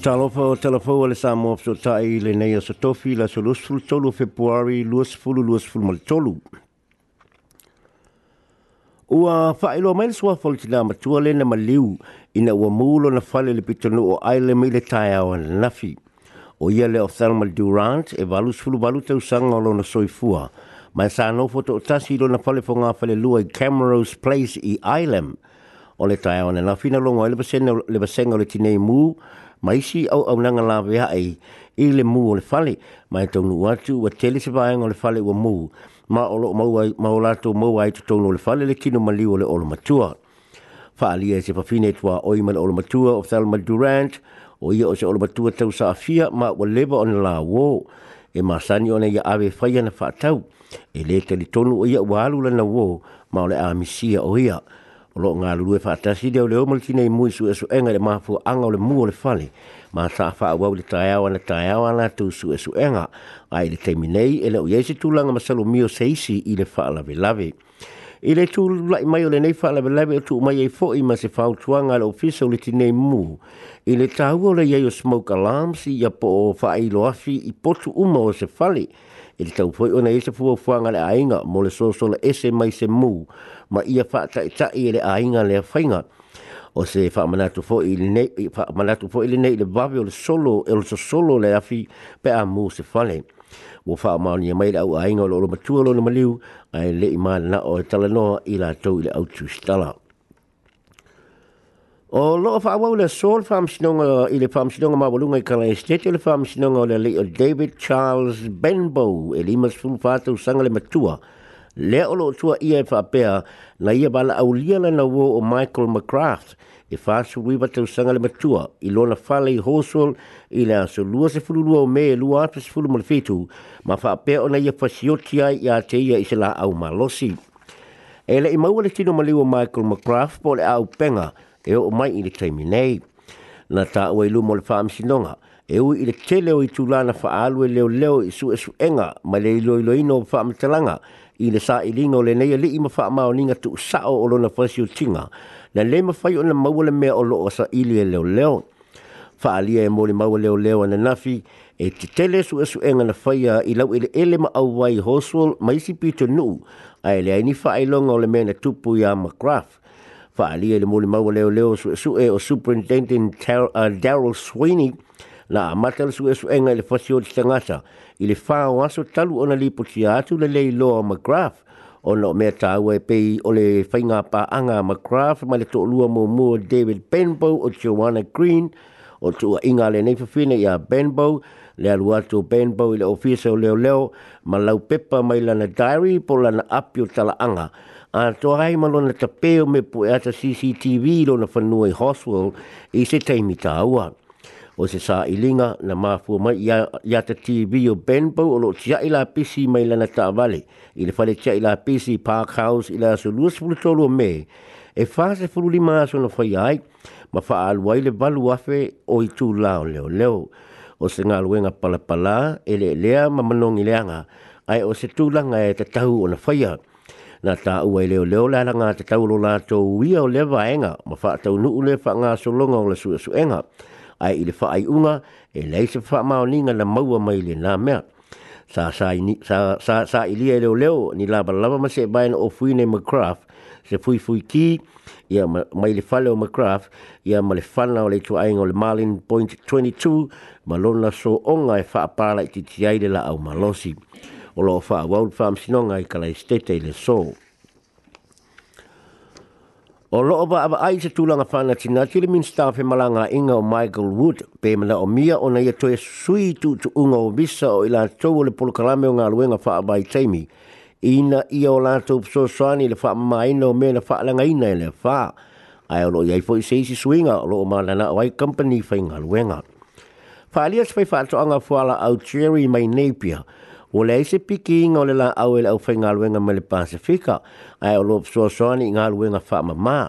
Talofa o talofa o le Samoa pso tai le nei o Satofi la so lusful tolu februari lusful lusful mal tolu. Ua whaelo mai sua folti nga matua le na maliu ina ua mulo na whale le pitanu o aile mei le tai au an nafi. O ia le o Thelma Durant e valus fulu valu te usanga o lona soifua. Mai sa no foto o tasi lo na whale fonga whale lua i Camrose Place i Ailem. O le tai au an nafi na longa le basenga le tinei muu maisi au au nanga la vea ai i le mu o le fale ma e tonu atu wa tele se vaenga o le fale wa mu ma o lo mau ai ma o lato mau ai tu tonu o le fale le kino mali o le olo matua fa ali e se fa fine tua o i mal olo matua o Thelma Durant o ia o se olo matua tau sa afia ma o leba o ne la wo e masani o ne ia ave faya na fa tau e le tele tonu o ia wa alu lana wo ma o le amisia o ia o lo nga lulu e fa tasi si le o mo tine mu su su enga le mafu anga le mu le fale ma sa fa wa le taya wa le taya wa la tu su e su enga ai le terminei e le o yesi tu langa ma salu mio seisi i le fa la velave i le tu la mai o le nei fa la velave tu mai e fo i ma se fa tu anga le ofisa le tine mu ile le tau o le yeo smoke alarm si ya po fa i lo afi i potu uma o se fali e le tau foi ona ese fua fuanga le ainga mo le sosola ese mai se mu ma ia fata e tai e le ainga le fainga o se fa manatu fo i le nei fa manatu fo i le nei le vavi o le solo e le solo le afi pe a mu se fale wo fa ma ni mai le ainga lo lo matu lo le maliu ai le i ma na o e tala no i la tau i le au tu stala O lo fa wa le sol fam snonga eh, i le fam ma walunga i kala estate le fam snonga o eh, le leo David Charles Benbow e lima sfum fatu sanga le matua. Le o lo tua ia e whapea na ia e bala au liana na wo o Michael McCraft e fasu wiwa tau sanga le matua i lona whale i hosol i le aso lua se lua o me lua atu se fulu fetu ma whapea o na ia e siotia i a te ia i se la au malosi. E le i maua le tino maliwa Michael McCraft po le au penga – e o mai i le taimi nei. Na ta ua ilu mo le whaamisinonga, e ui i le te leo i tūlana whaalu e leo leo i su e su enga, mai le ilo ilo ino o whaamitalanga, i le sa i ringo le nei a li ima whaamao ninga tu sao o lona whasio tinga, na le mawhai o na maua le mea o lo o sa ili e leo leo. Whaalia e mōre maua leo leo ana nafi, e te tele su e su enga na whaia i lau ele ele ma au wai hoswol maisi pito nuu, a ele aini whaailonga o le mea na tupu i a McGrath, fa le mole mau leo leo su su e o superintendent uh, Daryl Sweeney la matel su su enga le fasio de sangasa ile fa o aso talu ona li potia atu le le lo McGrath o no me ta we pe o le fainga pa anga McGrath ma le tolu mo mo David Benbow o Joanna Green o tu inga le nei fa fine ya Benbow le alu atu Benbow i le ofisa o leo leo ma lau pepa mai lana diary po lana apio tala anga. A to hai malo na tapeo me po e ata CCTV lo na whanua i Hoswell i se teimi tā O se sā ilinga na māfua mai i ata TV o Benbow o lo tia i la pisi mai lana tā vale. I le whale tia i la pisi Park House i la asu luasfulutolo me e fase fulu lima aso na whai ai ma faa aluai le balu afe o i tū lao leo. leo o se ngā luenga palapala e le lea mamanongi leanga ai o se tūlanga e te tahu o na whaia. Nā tā ua i e leo leo lalanga te tau lo lātou uia o le vaenga ma wha tau nuu le wha ngā so longa o le sua suenga ai i le wha ai unga e lei se wha mao ninga na maua mai le nā mea. Sa sa, sa, sa, sa i lia i e leo leo ni laba lava ma se bain o fuine McCraft se fui fui ki ia mai le fale o McGrath ia ma le fana o le tu ainga o le Marlin Point 22 ma lona so onga e wha apara i titi aile la au malosi o lo wha World Farm sinonga i kalai stete e le so O loo ba aba ai se tūlanga whāna tina, tīle min staff e malanga inga o Michael Wood, pē mana o mia o na ia toe sui tu tu unga o visa o ila tau o le polokalame o ngā luenga wha abai teimi ina ia o lātou pso soani le fa maaina no me na wha langa ina le fa Ai o loi ai fo i seisi suinga o loo maalana o ai company fai ngā wenga fa alia sfei wha ato anga fuala au cherry mai Napier, o le aise piki o le la au e le au fai ngā luenga me le Pasifika, ai o loo pso soani i ngā luenga wha ma ma.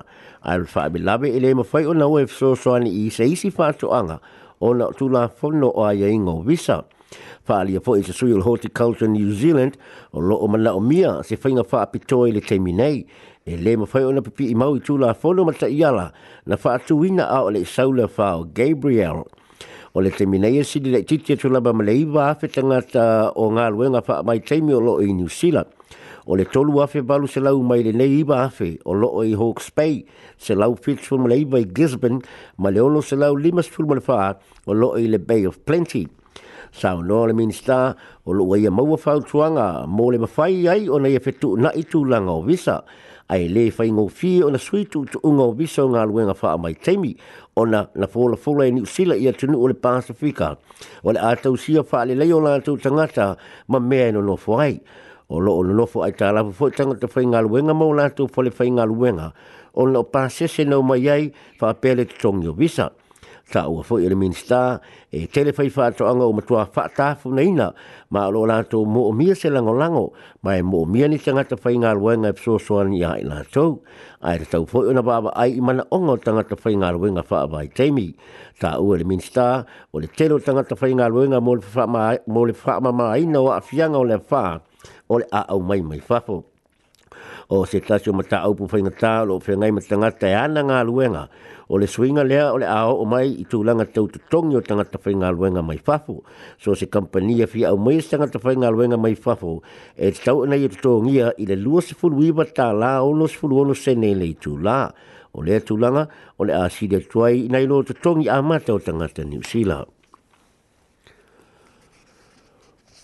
Ai fa le wha ele mo le ma fai o na ue pso soani i seisi wha ato anga o na tula no o aia e ingo visa. Whaalia po i se sui o horticulture New Zealand o lo o mana o mia se whainga wha pitoi le teimi nei e le ma whai ona pipi i mau i tūla whono ma ta iala na wha atu wina a o le saula whao Gabriel o le teimi nei e sidi le titia tūlaba ma le iwa afe tangata o ngā luenga wha mai teimi o lo i New Zealand o le tolu afe balu se lau mai le nei iwa afe o loo i Hawke's Bay se lau fitful ma le iwa i Gisborne ma le olo se lau limas fulma le wha o loo i le Bay of Plenty sao no le minista o lo ia mau fa tuanga mo le mafai ai o nei fetu na itu langa o visa ai le fai ngo fi o na sui tu tu ngo visa nga luenga fa mai temi o na na fola fola ni sila ia tunu o le pasifika o le atau sia fa le leo la tu tangata ma me no no fai o lo o no fo ta tala fo tanga te fai nga luenga mo la tu fai nga luenga o no pasese no mai ai fa pele tongio visa visa ta ua foi le minsta e telefai fai fa to anga o matua fa ta fu neina ma lo la to mo o mia se lango lango ma e mo o mia ni tanga ta fai nga lo nga e so so an ya ina to ai ta foi na ba ba ai mana onga tanga ta fai nga lo nga fa ba ai temi ta ua le minsta o le telo tanga ta fai nga lo nga mo fa ma mo fa ma ma ai no afianga o le fa o le a o mai mai fa fo o se tasio ma ta aupu whainga tā lo o whengai ma tangata e ana ngā luenga o le swinga lea o le ao o mai i tū langa tau tutongi o tangata whainga luenga mai fafu so se kampania fi au mai se tangata whainga luenga mai fafu e tau ina i e tutongia i le lua se fulu iwa tā la o no se fulu ono se nele i tū la o le tū o le a tuai i nai lo tutongi a mata o tangata New Zealand.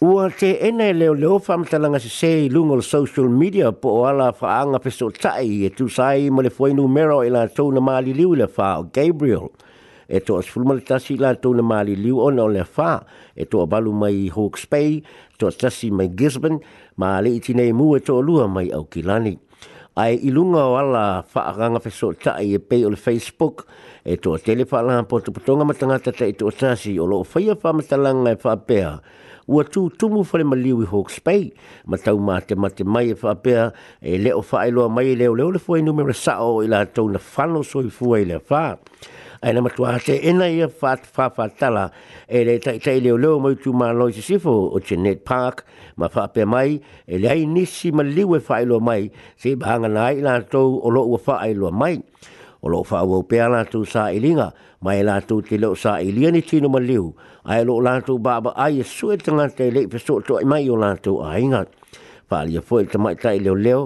Ua te ene leo leo whamatalanga se se lungo social media po o ala whaanga peso tai e tu sai mo le fwainu mero e la tau maali liu le wha o Gabriel. E toa sfulmale tasi la tau na maali liu ona o le wha. E toa balu mai Hawke's Bay, toa tasi mai Gisborne, ma le iti nei mu e toa lua mai Aukilani. kilani. Ai ilunga o ala whaanga peso tai e pei o le Facebook, e toa telefa la hampo tuputonga matangata ta e toa tasi o loo whaia whamatalanga e whapea ua tu tumu fale maliu i Hawke's Bay. Ma tau mā te mate mai e whapea e leo whaeloa mai e leo leo le fuei numere sao i la tau na whano soi fuei le wha. Aina matua te ena ia what whawhatala e le tai tai leo leo mai tu mā loisi sifo o Jeanette Park ma whapea mai e le ai nisi maliu e whaeloa mai se bahanga nai i la tau o loo wha mai. O loo wha wau pēana tu sa ilinga mai la tu te lo sa i lia ni tino ma liu ai lo la tu ba ba ai su e tanga te le pe so to mai o la tu ai nga pa lia fo e tama tai leo leo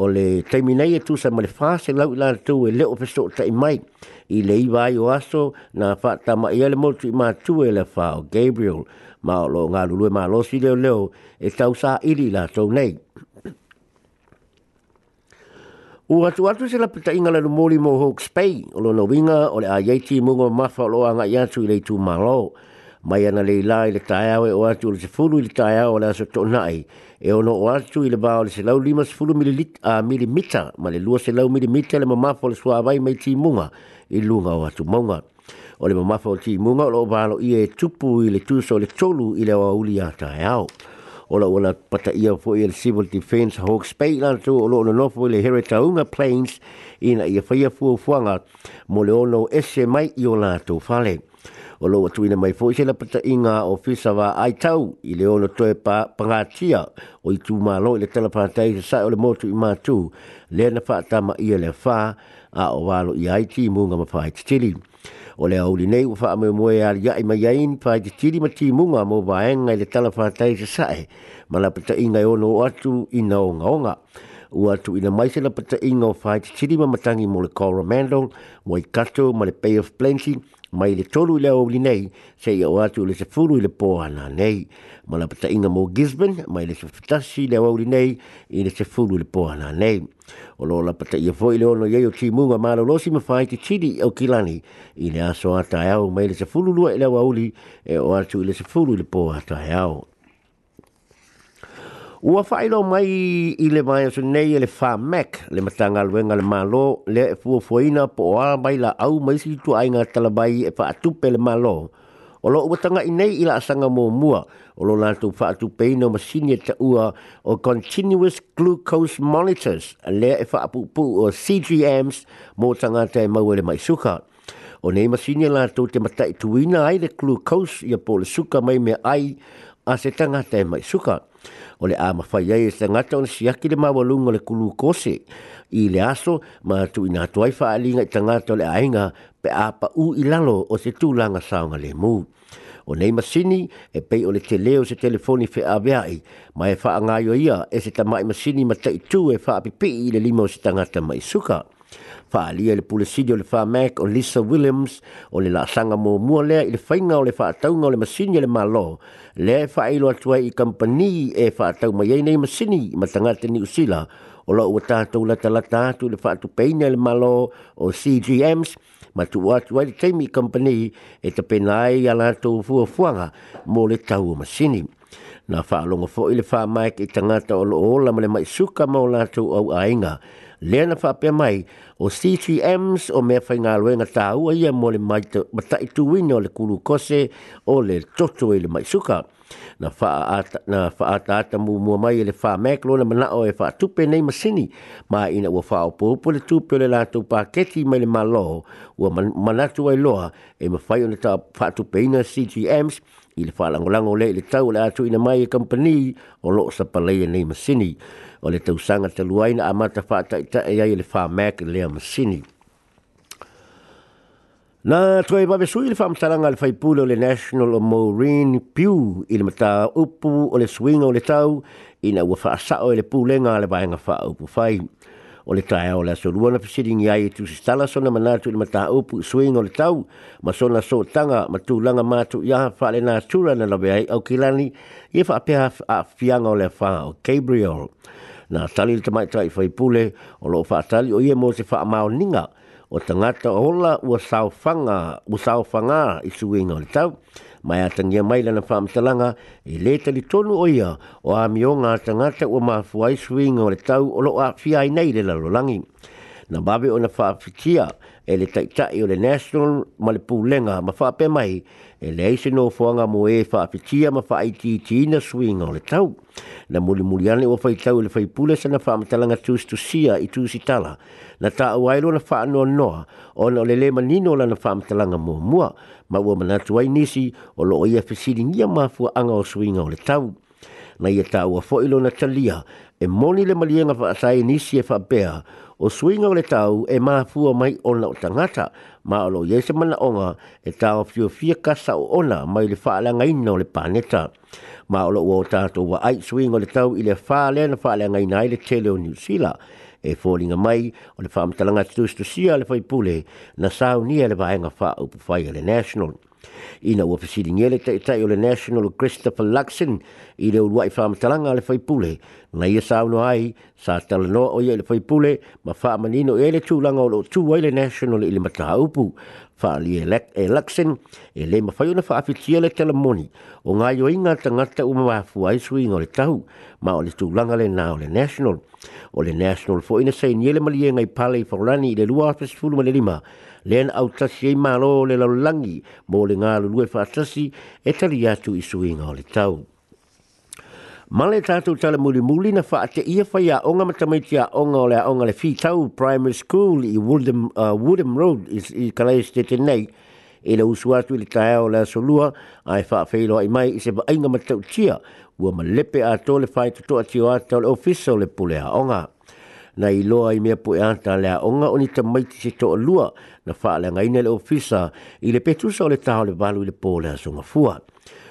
o le terminei e tu sa ma le fa se lau i la tu e leo pe so tai mai i le i vai o aso na fa ta ma i mo tu i ma tu e le fa o Gabriel ma o lo ngā lulu e ma lo si le leo e tau sa ili la tu nei Ua tu atu se la pita inga la numori mo Hawke's Bay, o lo na winga o le a yeiti mungo mafa o lo anga i atu le tu malo. Mai ana le ila i le taiawe o atu se fulu i le taiawe o le aso to nai, e ono o atu i le ba o le se lau lima se fulu milimita, ma le lua se lau milimita le mamafa o le sua avai mai ti munga i lunga o atu maunga. O le mamafa o ti munga o lo balo i e tupu i le tuso le tolu i le wa uli a taiawe ola ola pata ia fo il civil defence hawk spain to ola ola no fo le herita unga plains ina ia fa ia fu fuanga mo le ono ese mai i ola to fale ola wa tuina mai fo se la pata inga ofisa va ai tau i le ono to pa pangatia o i tu malo le telepata i sa ole motu i ma tu le na fa ma ia le fa a o walo i aiti i munga ma whaititiri. O le auli nei ua wha amoe moe a yain mai ain whaititiri ma ti munga mo vaenga i le tala whaatai sa sae. Ma la pata inga i ono o atu i na o ngaonga. O atu i na maise la pata inga o whaititiri ma matangi mo le Coromandel, mo i kato, ma le Bay of Plenty, mai le tolu i le au li nei, se i au atu le se furu i le pōhana nei. Ma la pata inga mō Gisbane, mai le se fitasi le au li nei, i le se furu i le pōhana nei. O lo la pata ia fōi le ono iei o tīmunga mā lo losi ma whai te tiri au kilani, i le aso atai e au, mai le se furu lua i le au li, e o atu i le se furu i le pōhana e au. Ua whaero mai i le mai asu nei e le wha mek le matanga luenga le malo le e fua fuaina po o mai la au mai si tu ainga talabai e wha atupe le malo. O lo uatanga i nei i la asanga mō mua o lo nātou wha atupe ina o masini ta ua o Continuous Glucose Monitors le e wha apupu o CGMs mō tanga te maua le mai suka. O nei masini la tō te matai tuina ai le glucose i a pō le suka mai me ai a se tanga te mai suka. O le ama fai ai e sangata on si aki le mawalunga le kulu kose i le aso ma tu ina tuai fa alinga i tangata le ainga pe apa u ilalo o se tūlanga saonga le mu. O nei masini e pei o le te leo se telefoni fe aveai ma e faa ngayo ia e se tamai masini ma taitu e faa pipi i le lima o se tangata mai suka faaalia i le pulesidi o le famak o lisa williams o le laasaga muamua lea i le faiga o le faatauga o le masini e le malo le e faailo atu i company e faatau mai ai nei masini ma tagata niusila o loʻu ua tatou latalata atu i le faatupeina i le malo o cgms ma tuu atu ai le taimi i kampani e tapena ai a latou fuafuaga mo le tau o masini na faalogo foʻi le famak i tagata o loo ola ma le suka ma o latou au aiga lena fa pe mai o CCMs o me fa ngalo nga tau ai mo le mai te mata i tu wino le kulu kose o le toto i e le mai suka na fa na fa ata ata mu mai le fa me klo le mana o e fa tu pe nei masini ma ina wa fa o po po le tu pe le la tu pa keti mai le malo o mana tu ai loa e ma fa ona ta fa tu pe ina CGMs i le fa le tau le atu ina mai e company o loo sa pa e nei masini o le tausaga taluaina a mata faataʻitaʻi ai le famek lea masini na toe vavesui i le faamatalaga a le faipule o le national o maurin piu i le mataupu o le suiga o le tau ina ua faasaʻo i e le pulega a le vaega faaupu fai o le tae o le aso lua na pisiringi ai e tusi stala sona manatu ili mataa upu swing o le tau ma sona so tanga matu langa matu ya hafa le natura na lawe ai au kilani ye fa apea a fianga o le faa o Gabriel na tali le tamai tai fai pule o lo faa tali o ye mo se faa mao ninga o tangata ola ua saofanga ua saofanga i swing o le tau mai atangia mai lana whaamitalanga i e le tonu o ia o a mio ngā tangata o mafuai swing o le tau o lo a fiai nei le lalolangi. langi na bawe ona fa fikia ele le taita i o le national male pulenga ma fa pe mai e le aise no fuanga mo e fa fikia ma fa iti iti ina swing ole tau na muli muli ane o fai tau le fai pule sa na fa amatalanga tus tu sia i tu si tala na ta awailo na fa anua noa o na le le manino la na fa amatalanga mo mua ma ua manatu wai nisi o lo oia fesiri ma mafua anga o swing ole tau na e ia tau a foilo na talia e moni le malienga wha atai nisi e whapea o suinga o le tau e maa mai ona o tangata ma alo iese mana onga e tau fio fia kasa o ona mai le whaalanga ina o le paneta. Ma alo ua o tātou wa ait suinga o le tau i le whaalena whaalanga ina i le tele o New Zealand e fōringa mai o le whaamitalanga tūstusia le fai whaipule na saunia le vāenga wha upu whai le National. Ina ua pasiri ngele tai tai o le National o Christopher Luxon i le urua i whaamitalanga le fai whaipule na ia sauno ai sa talanoa o ia le whaipule ma whaamanino e le tūlanga o lo tūwai le National i le mataha upu fa li elek election e le mafai ona fa afitia le telemoni o nga yo inga tanga te uma wa fuai sui no le tau ma o le tu langa le na o le national o le national fo ina sei niele mali e nga i pale fo rani le lua pes fulu le lima len au tasi e lo le lalangi mo le nga lu e fa tasi e tali atu i sui le tau Male tātou tala muli muli na wha te ia whai a onga matamiti a onga o lea onga le whitau primary school i Woodham, uh, Woodham Road i, i Kalais te tenei. E le usu atu i le tae o lea solua a e wha whailo ai mai i se ba inga matau tia ua ma lepe a tō le whai tatoa tio ata o le ofisa o le pule a onga. Na i loa i mea po e anta lea onga o ni tamaiti se toa lua na wha lea ngaina le ofisa i le petusa o le taha o le balu i le pō lea sunga fua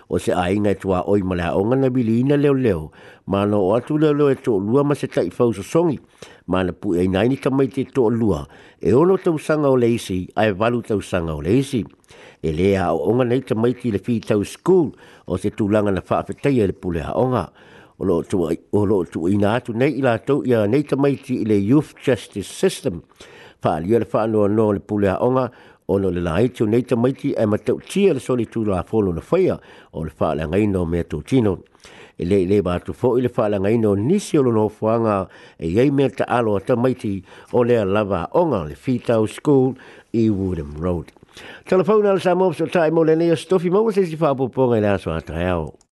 o se aina e tua oi male aonga na bili ina leo leo. Ma no o atu leo leo e tō lua ma se tai fau songi. Ma na pu e naini tamai te tō lua. E ono tau sanga o leisi, a e walu tau sanga o leisi. E lea o onga nei tamai ki le fi tau school o se tūlanga na whaafetai e le pule onga O lo tu ina atu nei ila tau ia nei tamai ki le youth justice system. Fa alia le no le pule onga, o no le lai tio nei tamaiti e mateo tia le soli tu la folo na whaia o le whaala ngai no mea tō tino. E le le bātu fō i le whaala ngai no nisi o lono whuanga e iei mea ta alo a tamaiti o lea lava onga le Whitau School i Woodham Road. Telefona le sa mōpso tae mō le nea stofi mōpso e si whaapoponga i le aso a tae